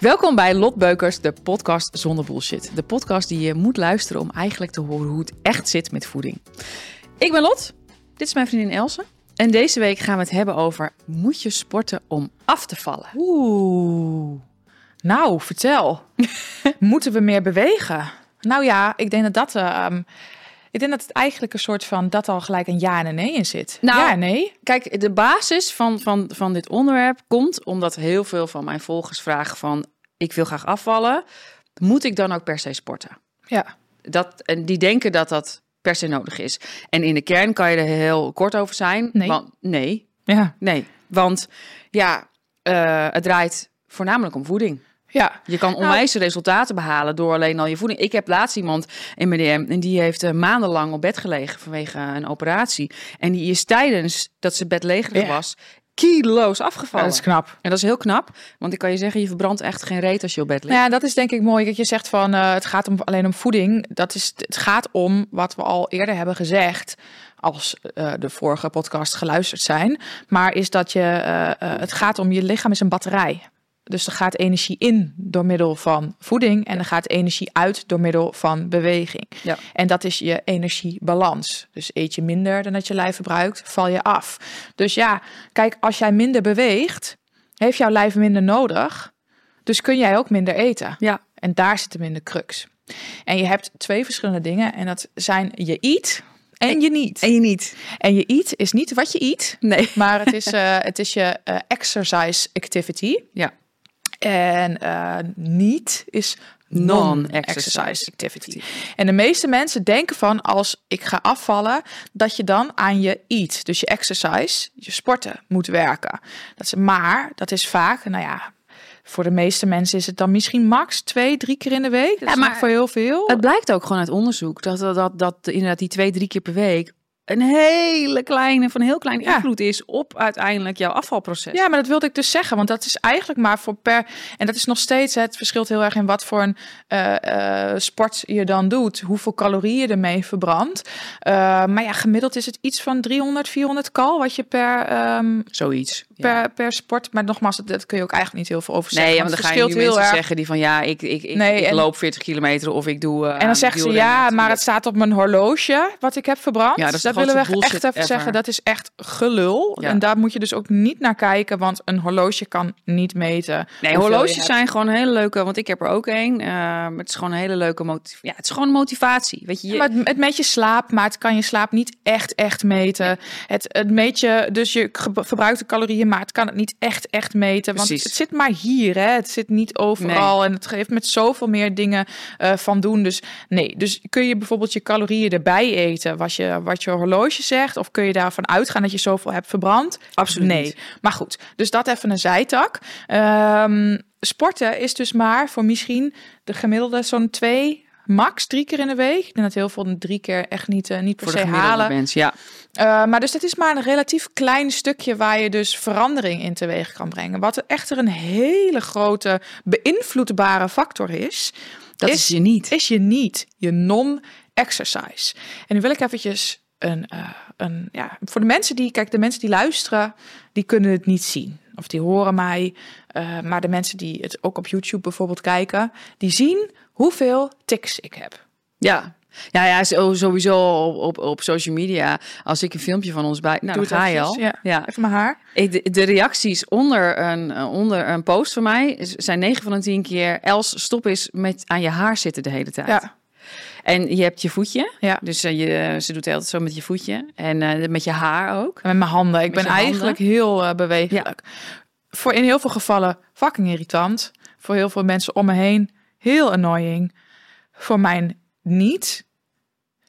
Welkom bij Lot Beukers, de podcast zonder bullshit. De podcast die je moet luisteren om eigenlijk te horen hoe het echt zit met voeding. Ik ben Lot, dit is mijn vriendin Else. En deze week gaan we het hebben over, moet je sporten om af te vallen? Oeh. Nou, vertel. Moeten we meer bewegen? Nou ja, ik denk dat dat. ehm, ik denk dat het eigenlijk een soort van dat al gelijk een ja en een nee in zit. Nou, ja nee. Kijk, de basis van, van, van dit onderwerp komt omdat heel veel van mijn volgers vragen van... ik wil graag afvallen, moet ik dan ook per se sporten? Ja. Dat, en die denken dat dat per se nodig is. En in de kern kan je er heel kort over zijn. Nee. Want, nee, Ja. nee. Want ja, eh, het draait voornamelijk om voeding. Ja. Je kan onwijze resultaten behalen door alleen al je voeding. Ik heb laatst iemand in mijn DM en die heeft eh, maandenlang op bed gelegen vanwege een operatie. En die is tijdens dat ze bedlegerig Ja. was kilo's Ja, afgevallen. dat is knap. En dat is heel knap, want ik kan je zeggen, je verbrandt echt geen reet als je op bed ligt. Nou ja, dat is denk ik mooi dat je zegt van eh, het gaat om, alleen om voeding. Dat is, het gaat om wat we al eerder hebben gezegd. Als eh, de vorige podcast geluisterd zijn. Maar is dat je. het gaat om je lichaam is een batterij. Dus er gaat energie in door middel van voeding. En er gaat energie uit door middel van beweging. Ja. En dat is je energiebalans. Dus eet je minder dan dat je lijf verbruikt, val je af. Dus ja, kijk, als jij minder beweegt, heeft jouw lijf minder nodig. Dus kun jij ook minder eten. Ja. En daar zit hem in de crux. En je hebt twee verschillende dingen. En dat zijn je eat en je niet. En je niet. En je eat is niet wat je eet. Nee. Maar het is, eh, het is je eh, exercise activity. Ja. En eh, niet is non-exercise activity. En de meeste mensen denken van als ik ga afvallen, dat je dan aan je eat, dus je exercise, je sporten moet werken. Dat is, maar dat is vaak, nou ja, voor de meeste mensen is het dan misschien max twee, drie keer in de week. Dat Ja, maar voor heel veel. Het blijkt ook gewoon uit onderzoek dat, dat, dat, dat inderdaad die twee, drie keer per week een hele kleine, van heel klein Ja. invloed is op uiteindelijk jouw afvalproces. Ja, maar dat wilde ik dus zeggen, want dat is eigenlijk maar voor per. En dat is nog steeds, het verschilt heel erg in wat voor een eh, eh, sport je dan doet, hoeveel calorieën je ermee verbrandt. Eh, maar ja, gemiddeld is het iets van 300, 400 cal wat je per, ehm, Zoiets. Ja. per, per sport. Maar nogmaals, dat, dat kun je ook eigenlijk niet heel veel over zeggen. Nee, ja, want dan ga je nu mensen erg. zeggen die van ja, ik, ik, ik, Nee, ik en- loop 40 kilometer of ik doe. eh, En dan zeggen ze ja, maar het staat op mijn horloge wat ik heb verbrand. Ja, dat de dat willen we echt even ever. zeggen. Dat is echt gelul. Ja. En daar moet je dus ook niet naar kijken, want een horloge kan niet meten. Nee, horloges zijn gewoon een hele leuke, want ik heb er ook een. Eh, het is gewoon een hele leuke motivatie. Ja, het is gewoon motivatie. Weet je, je- Maar het, het meet je slaap, maar het kan je slaap niet echt, echt meten. Het, het meet je, dus je ge- verbruikte calorieën, maar het kan het niet echt, echt meten. Want het zit maar hier, hè? het zit niet overal. En het geeft met zoveel meer dingen eh, van doen. Dus nee, dus kun je bijvoorbeeld je calorieën erbij eten, wat je, wat je horloge zegt? Of kun je daarvan uitgaan dat je zoveel hebt verbrand? Absoluut nee. niet. Maar goed, dus dat even een zijtak. Ehm, sporten is dus maar voor misschien de gemiddelde zo'n twee, max drie keer in de week. Ik denk dat heel veel drie keer echt niet, eh, niet per voor de se halen. mens, ja. Eh, maar dus dit is maar een relatief klein stukje waar je dus verandering in teweeg kan brengen. Wat echter een hele grote beïnvloedbare factor is, Dat is, je niet. is je niet, je non-exercise. En nu wil ik eventjes een, eh, een, ja, voor de mensen die, kijk, de mensen die luisteren, die kunnen het niet zien. Of die horen mij, eh, maar de mensen die het ook op YouTube bijvoorbeeld kijken, die zien hoeveel tics ik heb. Ja. Ja, ja, sowieso op, op, op social media. Als ik een filmpje van ons bij. Nou, Doe dan ga je al. ja. ja. Even mijn haar. Ik, de, de reacties onder een, eh, onder een post van mij zijn 9 van de 10 keer. Els, stop eens met aan je haar zitten de hele tijd. Ja, En je hebt je voetje. ja. Dus eh, je, ze doet de hele tijd zo met je voetje. En eh, met je haar ook. Met mijn handen. Ik Met ben eigenlijk heel bewegelijk. Voor in heel veel gevallen fucking irritant. Voor heel veel mensen om me heen heel annoying. Voor mij niet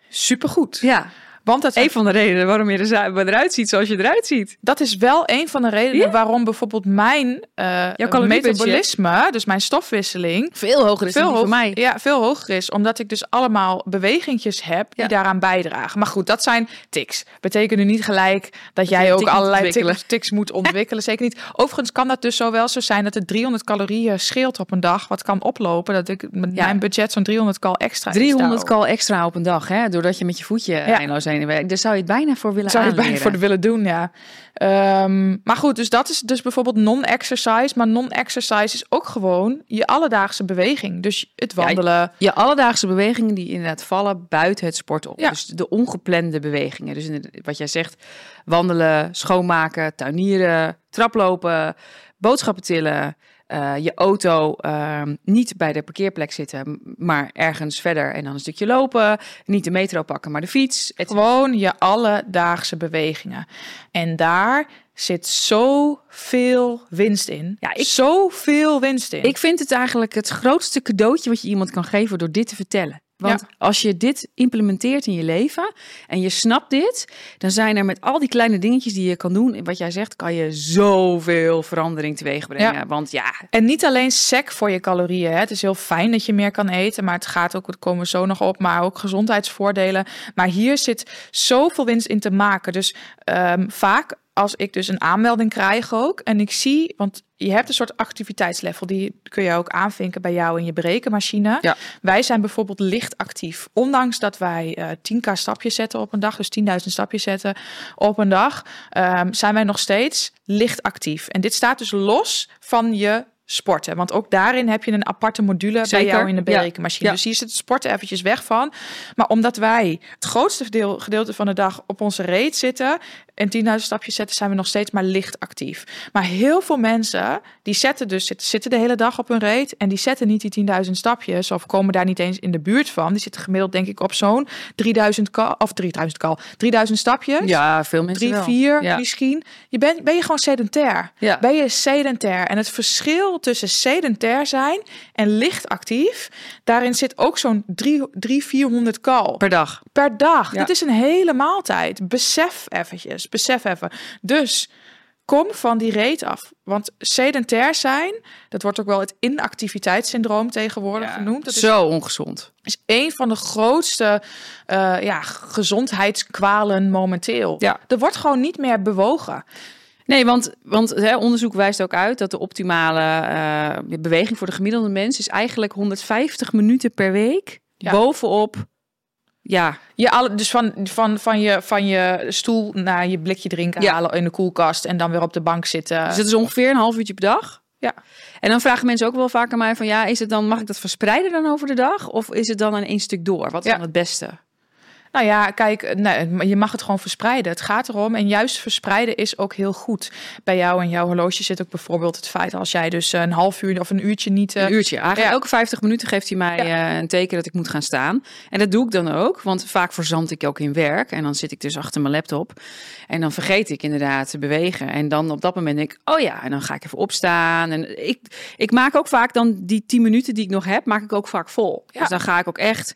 supergoed. Ja. Want dat, Een van de redenen waarom je er, eruit ziet zoals je eruit ziet. dat is wel een van de redenen Ja. waarom bijvoorbeeld mijn caloriebudget. metabolisme, dus mijn stofwisseling, Veel hoger is dan hoog- voor mij. Ja, veel hoger is. Omdat ik dus allemaal bewegingjes heb die Ja. daaraan bijdragen. Maar goed, dat zijn tics. Betekent nu niet gelijk dat, jij ook allerlei tics, tics moet ontwikkelen. Zeker niet. Overigens kan dat dus zo wel zo zijn dat het 300 calorieën scheelt op een dag. Wat kan oplopen. Dat ik met Ja. mijn budget zo'n 300 cal extra is 300 daarop. kal extra op een dag, hè? Doordat je met je voetje eindeloos heen de week. Daar zou je het bijna voor willen Zou je het bijna voor willen doen, ja. Ehm, maar goed, dus dat is dus bijvoorbeeld non-exercise. Maar non-exercise is ook gewoon je alledaagse beweging. Dus het Ja, wandelen. Je alledaagse bewegingen die inderdaad vallen buiten het sporten. Ja. Dus de ongeplande bewegingen. Dus wat jij zegt, wandelen, schoonmaken, tuinieren, traplopen, boodschappen tillen, eh, je auto ehm, niet bij de parkeerplek zitten, maar ergens verder en dan een stukje lopen. Niet de metro pakken, maar de fiets. Et- Gewoon je alledaagse bewegingen. En daar zit zoveel winst in. Ja, ik- Zoveel winst in. Ik vind het eigenlijk het grootste cadeautje wat je iemand kan geven door dit te vertellen. Want als je dit implementeert in je leven en je snapt dit, dan zijn er met al die kleine dingetjes die je kan doen, wat jij zegt, kan je zoveel verandering teweeg brengen. Ja. Want ja, En niet alleen sec voor je calorieën. Hè. Het is heel fijn dat je meer kan eten, maar het gaat ook, daar komen zo nog op, maar ook gezondheidsvoordelen. Maar hier zit zoveel winst in te maken. Dus ehm, vaak als ik dus een aanmelding krijg ook en ik zie, want je hebt een soort activiteitslevel, die kun je ook aanvinken bij jou in je berekenmachine. Ja. Wij zijn bijvoorbeeld licht actief. Ondanks dat wij eh 10k stapjes zetten op een dag, dus 10.000 stapjes zetten op een dag, ehm, zijn wij nog steeds licht actief. En dit staat dus los van je sporten. Want ook daarin heb je een aparte module Zeker, bij jou in de berekenmachine. Ja. Dus hier zit het sporten eventjes weg van. Maar omdat wij het grootste deel, gedeelte van de dag op onze reet zitten en 10.000 stapjes zetten, zijn we nog steeds maar licht actief. Maar heel veel mensen die zetten dus zitten, de hele dag op hun reet en die zetten niet die 10.000 stapjes of komen daar niet eens in de buurt van. Die zitten gemiddeld denk ik op zo'n 3000 kal of 3000 kal, 3000 stapjes. ja veel mensen Drie, wel. vier Ja. misschien. Je bent, ben je gewoon sedentair. Ja. Ben je sedentair. En het verschil tussen sedentair zijn en licht actief, daarin zit ook zo'n 3, 400 kal per dag. per dag. Ja. Dit is een hele maaltijd. Besef eventjes, besef even. Dus kom van die reet af. Want sedentair zijn, dat wordt ook wel het inactiviteitssyndroom tegenwoordig genoemd. Dat is Zo ongezond. is een van de grootste eh, ja, gezondheidskwalen momenteel. Ja. Er wordt gewoon niet meer bewogen. Nee, want, want hè, onderzoek wijst ook uit dat de optimale eh, beweging voor de gemiddelde mens is eigenlijk 150 minuten per week Ja. bovenop. Ja, Je alle, dus van, van, van, je, van je stoel naar je blikje drinken Ja. halen in de koelkast en dan weer op de bank zitten. dus dat is ongeveer een half uurtje per dag. Ja. En dan vragen mensen ook wel aan mij van ja, is het dan mag ik dat verspreiden dan over de dag of is het dan in één stuk door? Wat is Ja. dan het beste? Nou ja, kijk, je mag het gewoon verspreiden. Het gaat erom. En juist verspreiden is ook heel goed. Bij jou en jouw horloge zit ook bijvoorbeeld het feit als jij dus een half uur of een uurtje niet. eh, Een uurtje. Eigenlijk ja. elke 50 minuten geeft hij mij eh, een teken dat ik moet gaan staan. En dat doe ik dan ook, want vaak verzand ik ook in werk. En dan zit ik dus achter mijn laptop. En dan vergeet ik inderdaad te bewegen. En dan op dat moment denk ik, oh ja, en dan ga ik even opstaan. En ik, ik maak ook vaak dan die 10 minuten die ik nog heb, maak ik ook vaak vol. Ja. Dus dan ga ik ook echt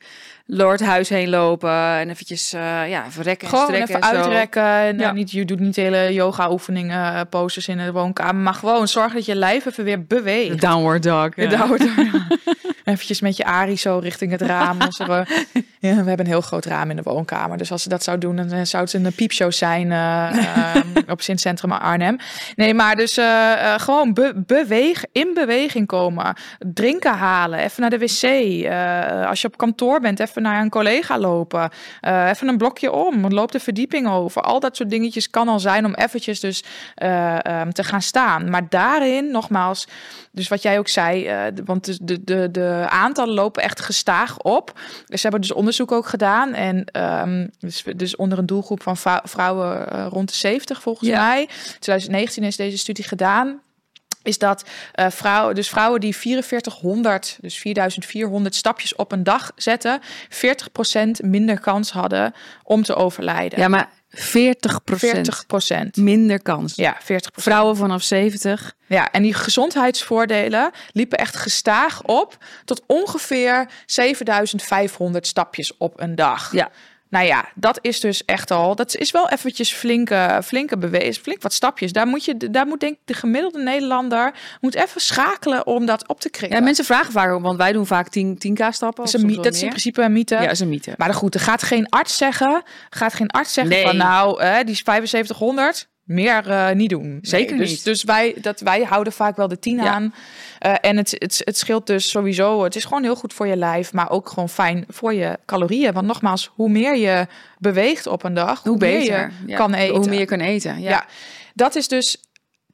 door het huis heen lopen en eventjes uh, ja, verrekken en Gewoon strekken even en zo. uitrekken. En Ja. ja. niet, je doet niet hele yoga-oefeningen, eh, poses in de woonkamer. Maar gewoon zorg dat je lijf even weer beweegt. Downward dog. Downward dog. Eventjes met je Ari zo richting het raam. Als er, eh, ja, we hebben een heel groot raam in de woonkamer. Dus als ze dat zou doen, dan eh, zou het een piepshow zijn eh, eh, op Sint-Centrum Arnhem. Nee, maar dus gewoon be beweeg, in beweging komen. Drinken halen, even naar de wc. Als je op kantoor bent, even naar een collega lopen. Even een blokje om, loop de verdieping over. Al dat soort dingetjes kan al zijn om eventjes dus eh, ehm, te gaan staan. Maar daarin, nogmaals, dus wat jij ook zei, want de, de, de, de aantallen lopen echt gestaag op. Dus ze hebben dus onderzoek ook gedaan. En ehm, dus, dus onder een doelgroep van vrou- vrouwen eh, rond de 70 volgens Ja. mij. 2019 is deze studie gedaan. Is dat eh, vrouwen, dus vrouwen die 4400, dus 4400 stapjes op een dag zetten, 40% minder kans hadden om te overlijden. ja, maar 40 40%. minder kans. Ja, 40%. Vrouwen vanaf 70. Ja, en die gezondheidsvoordelen liepen echt gestaag op tot ongeveer 7500 stapjes op een dag. Ja. Nou ja, dat is dus echt al, dat is wel eventjes flinke, flinke bewezen, flink wat stapjes. Daar moet je, daar moet denk ik de gemiddelde Nederlander moet even schakelen om dat op te krikken. Ja, mensen vragen vaak, want wij doen vaak 10, 10k stappen. dat is, een, dat in principe een mythe. Ja, is een mythe. Maar goed, er gaat geen arts zeggen, gaat geen arts zeggen Nee. van nou, eh, die is 7500, meer uh, niet doen. Zeker dus, niet. Dus wij, dat, wij houden vaak wel de 10 Ja. aan. Uh, en het, het, het scheelt dus sowieso. Het is gewoon heel goed voor je lijf, maar ook gewoon fijn voor je calorieën. Want nogmaals, hoe meer je beweegt op een dag, hoe, beter je Ja. kan eten. Hoe meer je kan eten. Ja. Ja. dat is dus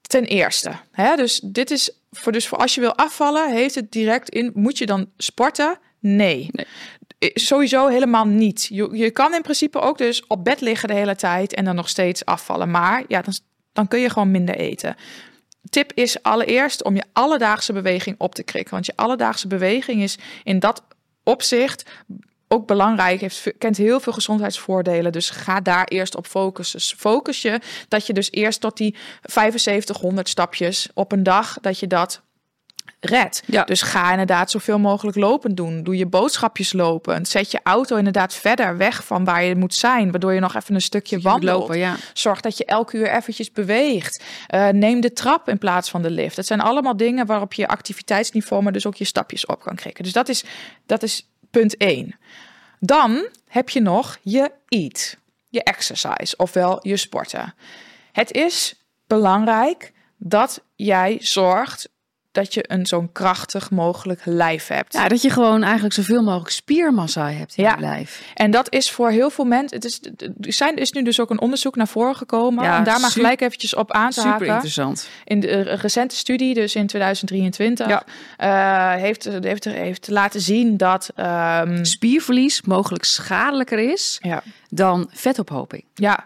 ten eerste. Hè? Dus dit is voor, dus voor als je wil afvallen, heeft het direct in. Moet je dan sporten? Nee. Nee. Eh, Sowieso helemaal niet. Je, je kan in principe ook dus op bed liggen de hele tijd en dan nog steeds afvallen. Maar ja, dan, dan kun je gewoon minder eten. Tip is allereerst om je alledaagse beweging op te krikken. Want je alledaagse beweging is in dat opzicht ook belangrijk. Heeft, kent heel veel gezondheidsvoordelen. Dus ga daar eerst op focussen. Focus je dat je dus eerst tot die 7500 stapjes op een dag, dat je dat redt. Ja. Dus ga inderdaad zoveel mogelijk lopen doen. Doe je boodschapjes lopen. Zet je auto inderdaad verder weg van waar je moet zijn, waardoor je nog even een stukje wandelt. lopen, ja. Zorg dat je elke uur eventjes beweegt. Eh, neem de trap in plaats van de lift. Het zijn allemaal dingen waarop je activiteitsniveau, maar dus ook je stapjes op kan krikken. Dus dat is, dat is punt 1. Dan heb je nog je eat, je exercise, ofwel je sporten. Het is belangrijk dat jij zorgt dat je een zo'n krachtig mogelijk lijf hebt. Ja, dat je gewoon eigenlijk zoveel mogelijk spiermassa hebt in Ja. je lijf. En dat is voor heel veel mensen. Het is, er zijn, is nu dus ook een onderzoek naar voren gekomen. Ja, om daar maar gelijk eventjes op aan te Super haken. interessant. In de eh, recente studie, dus in 2023, Ja. heeft, heeft, heeft laten zien dat. ehm, Spierverlies mogelijk schadelijker is ja, dan vetophoping. ja,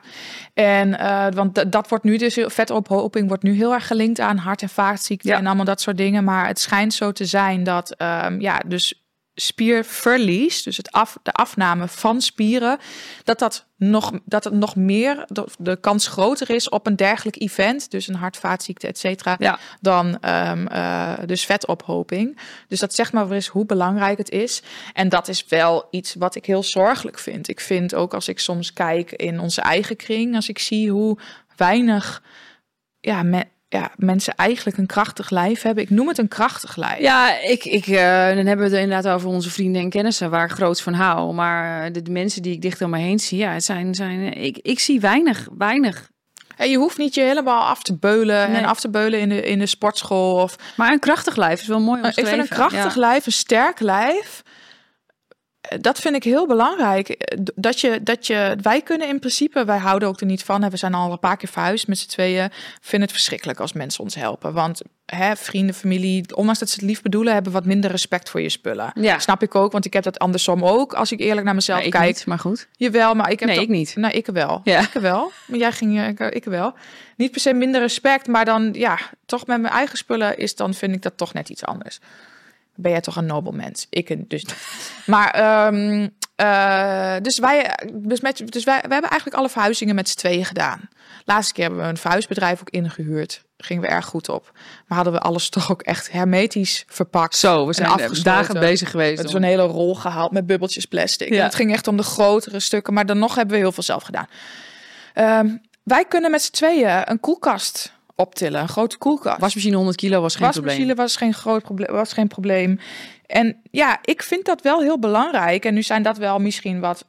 en eh, want dat wordt nu dus vetophoping wordt nu heel erg gelinkt aan hart- en vaatziekten Ja. en allemaal dat soort dingen. Maar het schijnt zo te zijn dat ehm, ja, dus spierverlies, dus het af, de afname van spieren, dat dat nog dat het nog meer de, kans groter is op een dergelijk event, dus een hart- vaatziekte, et cetera, Ja. dan eh, dus vetophoping. Dus dat zegt maar weer eens hoe belangrijk het is. En dat is wel iets wat ik heel zorgelijk vind. Ik vind ook als ik soms kijk in onze eigen kring, als ik zie hoe weinig ja, me- ja, mensen eigenlijk een krachtig lijf hebben. Ik noem het een krachtig lijf. Ja, ik, ik, eh, dan hebben we het inderdaad over onze vrienden en kennissen waar ik groots van hou. Maar eh, de, de mensen die ik dicht om me heen zie, ja, het zijn, zijn, ik, ik zie weinig, weinig. En je hoeft niet je helemaal af te beulen Nee. en af te beulen in de, in de sportschool. Of, Maar een krachtig lijf is wel mooi ik omschreven. vind een krachtig Ja. lijf, een sterk lijf. Eh, Dat vind ik heel belangrijk. Eh, Dat je, dat je, wij kunnen in principe, wij houden ook er niet van. hè, We zijn al een paar keer verhuisd met z'n tweeën. Vinden het verschrikkelijk als mensen ons helpen. Want hè, vrienden, familie, ondanks dat ze het lief bedoelen, hebben wat minder respect voor je spullen. Ja. Snap ik ook, want ik heb dat andersom ook. Als ik eerlijk naar mezelf Ja, ik kijk. niet, maar goed. Jawel, maar ik heb Nee, ik niet. Nee, ik wel. Ja. Ik wel. Maar jij ging, eh, ik, ik wel. Niet per se minder respect, maar dan, ja, toch met mijn eigen spullen is dan, vind ik dat toch net iets anders. Ben jij toch een nobel mens? Ik dus. Maar, ehm, eh, dus wij, dus, met, dus wij, wij hebben eigenlijk alle verhuizingen met z'n tweeën gedaan. Laatste keer hebben we een verhuisbedrijf ook ingehuurd. Gingen we erg goed op. Maar hadden we alles toch ook echt hermetisch verpakt. Zo, we zijn dagen bezig geweest. Het is een hele rol gehaald met bubbeltjes plastic. Ja. En het ging echt om de grotere stukken, maar dan nog hebben we heel veel zelf gedaan. Ehm, wij kunnen met z'n tweeën een koelkast optillen, een grote koelkast. Wasmachine 100 kilo was geen Wasmachine probleem. was geen groot probleem, was geen probleem. En ja, ik vind dat wel heel belangrijk. En nu zijn dat wel misschien wat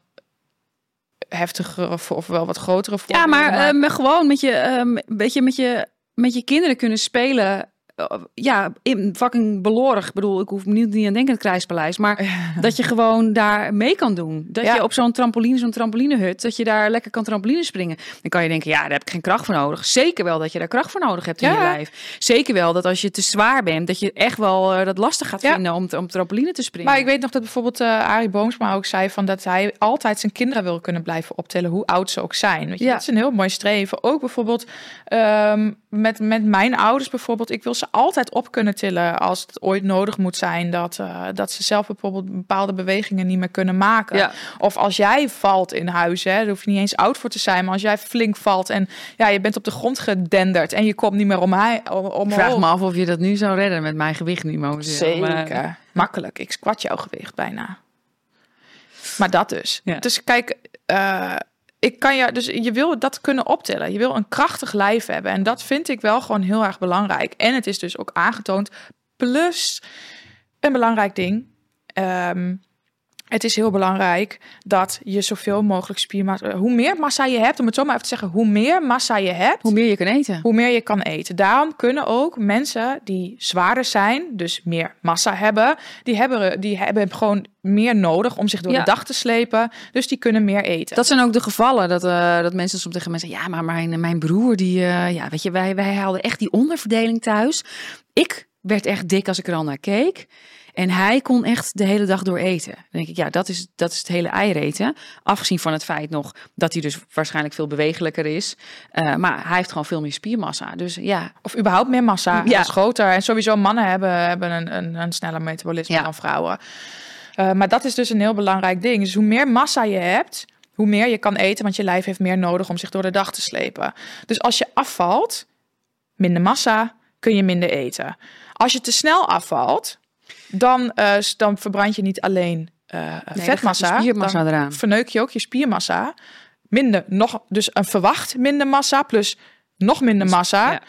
heftigere of, of wel wat grotere Ja, maar ehm, gewoon met je, ehm, weet je, met je, met je kinderen kunnen spelen. Eh, ja, in fucking belorig. Ik bedoel, ik hoef me niet, aan denken het Krijspaleis. Maar dat je gewoon daar mee kan doen. Dat Ja. je op zo'n trampoline, zo'n trampolinehut, dat je daar lekker kan trampoline springen. Dan kan je denken, ja, daar heb ik geen kracht voor nodig. Zeker wel dat je daar kracht voor nodig hebt in Ja. je lijf. Zeker wel dat als je te zwaar bent, dat je echt wel eh, dat lastig gaat vinden om, om trampoline te springen. Maar ik weet nog dat bijvoorbeeld eh Arie Boomsma ook zei van dat hij altijd zijn kinderen wil kunnen blijven optellen, hoe oud ze ook zijn. Weet je. Dat is een heel mooi streven. Ook bijvoorbeeld ehm, met, met mijn ouders bijvoorbeeld. Ik wil ze altijd op kunnen tillen als het ooit nodig moet zijn. Dat, eh, dat ze zelf bijvoorbeeld bepaalde bewegingen niet meer kunnen maken. Ja. Of als jij valt in huis, hè, daar hoef je niet eens oud voor te zijn. Maar als jij flink valt en ja, je bent op de grond gedenderd en je komt niet meer om mij. Ik vraag me af of je dat nu zou redden met mijn gewicht momenteel. Zeker. Maar- Makkelijk. Ik squat jouw gewicht bijna. Maar dat dus. Ja. Dus kijk, eh, ik kan je, dus je wil dat kunnen optillen. Je wil een krachtig lijf hebben. En dat vind ik wel gewoon heel erg belangrijk. En het is dus ook aangetoond. Plus, een belangrijk ding. ehm, het is heel belangrijk dat je zoveel mogelijk spiermassa. Hoe meer massa je hebt, om het zo maar even te zeggen, hoe meer massa je hebt, Hoe meer je kan eten. hoe meer je kan eten. Daarom kunnen ook mensen die zwaarder zijn, dus meer massa hebben, die hebben, die hebben gewoon meer nodig om zich door Ja. de dag te slepen. Dus die kunnen meer eten. Dat zijn ook de gevallen dat, eh, dat mensen soms tegen mensen zeggen: Ja, maar mijn, mijn broer, die, eh, ja, weet je, wij, wij hadden echt die onderverdeling thuis. Ik werd echt dik als ik er al naar keek. En hij kon echt de hele dag door eten. Dan denk ik, ja, dat is, dat is het hele eiereten. Afgezien van het feit nog dat hij dus waarschijnlijk veel bewegelijker is. Eh, maar hij heeft gewoon veel meer spiermassa. Dus ja, Of überhaupt meer massa. Ja. Groter. En sowieso mannen hebben, hebben een, een, een sneller metabolisme Ja. dan vrouwen. Eh, maar dat is dus een heel belangrijk ding. Dus hoe meer massa je hebt, hoe meer je kan eten. Want je lijf heeft meer nodig om zich door de dag te slepen. Dus als je afvalt, minder massa, kun je minder eten. Als je te snel afvalt, dan, eh, dan verbrand je niet alleen nee, dan de vetmassa. spiermassa dan eraan. verneuk je ook je spiermassa. Minder, nog, dus een verwacht minder massa plus nog minder massa. ja.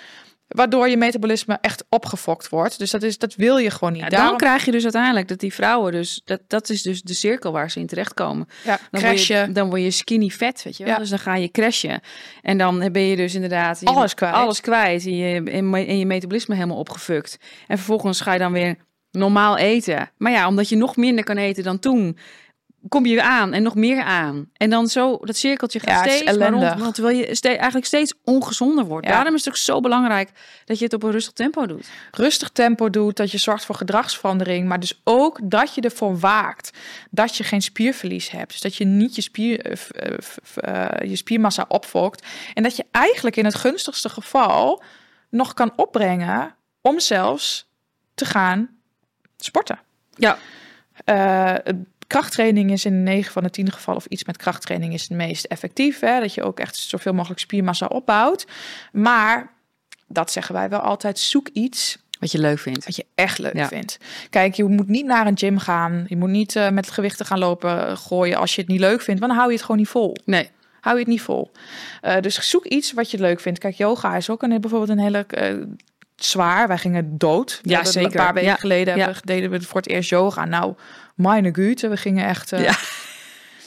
Waardoor je metabolisme echt opgefokt wordt. Dus dat, is, dat wil je gewoon niet. Ja, Daarom dan krijg je dus uiteindelijk dat die vrouwen dus dat, dat is dus de cirkel waar ze in terechtkomen. ja, Dan word, je. dan word je skinny fat, weet je wel. Ja. Dus dan ga je crashen. En dan ben je dus inderdaad... je- Alles kwijt. Alles kwijt. En je, en je metabolisme helemaal opgefukt. En vervolgens ga je dan weer normaal eten. Maar ja, omdat je nog minder kan eten dan toen... kom je aan en nog meer aan. En dan zo, dat cirkeltje gaat Ja, steeds maar rond. terwijl je ste- eigenlijk steeds ongezonder wordt. Ja. Daarom is het ook zo belangrijk dat je het op een rustig tempo doet. rustig tempo doet, dat je zorgt voor gedragsverandering, maar dus ook dat je ervoor waakt dat je geen spierverlies hebt, dus dat je niet je, spier, eh, eh, eh, je spiermassa opfokt en dat je eigenlijk in het gunstigste geval nog kan opbrengen om zelfs te gaan sporten. Ja. Eh, krachttraining is in 9 van de 10 gevallen of iets met krachttraining is het meest effectief. Hè? Dat je ook echt zoveel mogelijk spiermassa opbouwt. Maar dat zeggen wij wel altijd, zoek iets Wat je leuk vindt. wat je echt leuk Ja. vindt. Kijk, je moet niet naar een gym gaan. Je moet niet eh, met gewichten gaan lopen gooien als je het niet leuk vindt. Want dan hou je het gewoon niet vol. Nee. Hou je het niet vol. Eh, dus zoek iets wat je leuk vindt. Kijk, yoga is ook een, bijvoorbeeld een hele zwaar. Wij gingen dood. We Ja, hebben zeker. Een paar weken Ja. geleden Ja. hebben we, deden we voor het eerst yoga. Nou, meine Güte, we gingen echt... eh, Ja.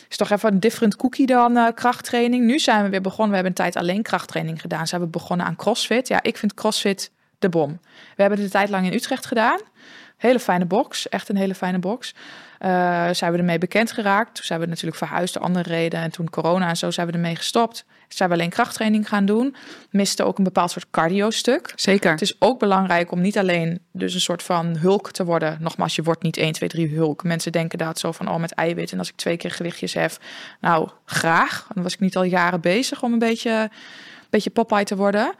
Is toch even een different cookie dan eh, krachttraining. Nu zijn we weer begonnen. We hebben een tijd alleen krachttraining gedaan. Zijn we begonnen aan CrossFit. Ja, ik vind CrossFit de bom. We hebben het een tijd lang in Utrecht gedaan. Hele fijne box. Echt een hele fijne box. Eh, zijn we ermee bekend geraakt. Toen zijn we natuurlijk verhuisd door andere redenen. En toen corona en zo zijn we ermee gestopt. Zijn we alleen krachttraining gaan doen. Miste ook een bepaald soort cardio stuk. Zeker. Het is ook belangrijk om niet alleen dus een soort van hulk te worden. Nogmaals, je wordt niet 1, 2, 3 hulk. Mensen denken dat zo van, oh, met eiwit. En als ik twee keer gewichtjes hef, nou, graag. Dan was ik niet al jaren bezig om een beetje, een beetje Popeye te worden.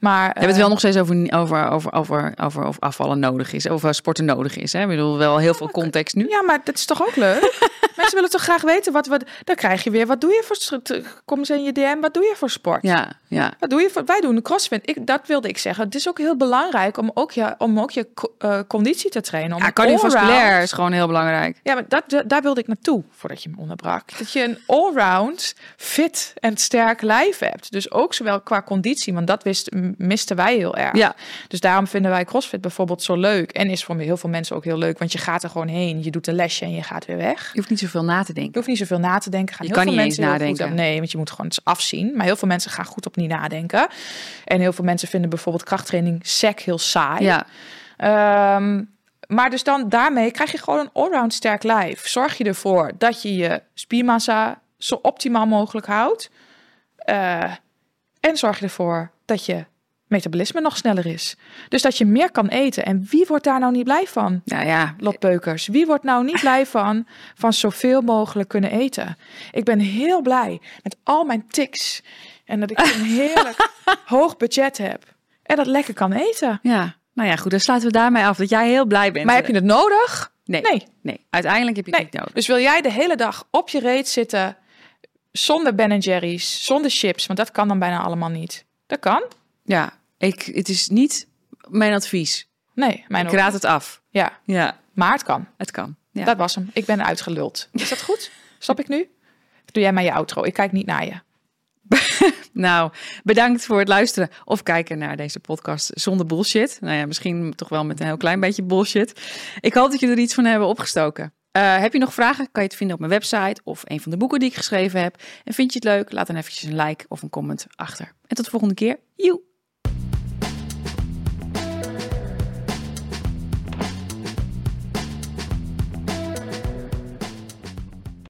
Maar, We hebben het wel nog steeds over, over, over, over, over of afvallen nodig is. Of eh, sporten nodig is. Hè? Ik bedoel, wel heel veel context nu. Ja, maar dat is toch ook leuk? Mensen willen toch graag weten wat we... Dan krijg je weer, wat doe je voor... Kom eens in je DM, wat doe je voor sport? Ja, ja. Wat doe je voor, wij doen de crossfit. Ik, dat wilde ik zeggen. Het is ook heel belangrijk om ook je, om ook je eh, conditie te trainen. Om ja cardiovasculair is gewoon heel belangrijk. Ja, maar dat, daar wilde ik naartoe voordat je me onderbrak. Dat je een allround fit en sterk lijf hebt. Dus ook zowel qua conditie, want dat wist, misten wij heel erg. Ja. Dus daarom vinden wij CrossFit bijvoorbeeld zo leuk. En is voor heel veel mensen ook heel leuk, want je gaat er gewoon heen. Je doet een lesje en je gaat weer weg. Je hoeft niet zoveel na te Je denken. hoeft niet zoveel na te denken. Gaan Je heel kan veel niet eens mensen goed nadenken. op- nee, want je moet gewoon eens afzien. Maar heel veel mensen gaan goed op niet nadenken. En heel veel mensen vinden bijvoorbeeld krachttraining sec heel saai. Ja, Ehm, maar dus dan daarmee krijg je gewoon een allround sterk lijf. Zorg je ervoor dat je je spiermassa zo optimaal mogelijk houdt. Eh, en zorg je ervoor dat je metabolisme nog sneller is. Dus dat je meer kan eten. En wie wordt daar nou niet blij van? nou ja. Lot Beukers. Wie wordt nou niet blij van, van zoveel mogelijk kunnen eten? Ik ben heel blij met al mijn tics. En dat ik een heerlijk hoog budget heb. En dat lekker kan eten. Ja, nou ja, goed. Dan sluiten we daarmee af dat jij heel blij bent. Maar heb je het nodig? Nee, Nee. nee. Uiteindelijk heb je het Nee. niet nodig. Dus wil jij de hele dag op je reet zitten zonder Ben Jerry's, zonder chips, want dat kan dan bijna allemaal niet. Dat kan? Ja, ik, het is niet mijn advies. Nee, mijn Ik raad het af. Ja, Ja, maar het kan. het kan. Ja. Dat was hem. Ik ben uitgeluld. Is dat goed? Stop ik nu? Doe jij maar je outro. Ik kijk niet naar je. Nou, bedankt voor het luisteren of kijken naar deze podcast zonder bullshit. Nou ja, misschien toch wel met een heel klein beetje bullshit. Ik hoop dat jullie er iets van hebben opgestoken. Uh, heb je nog vragen? Kan je het vinden op mijn website of een van de boeken die ik geschreven heb. En vind je het leuk? Laat dan eventjes een like of een comment achter. En tot de volgende keer. Joe!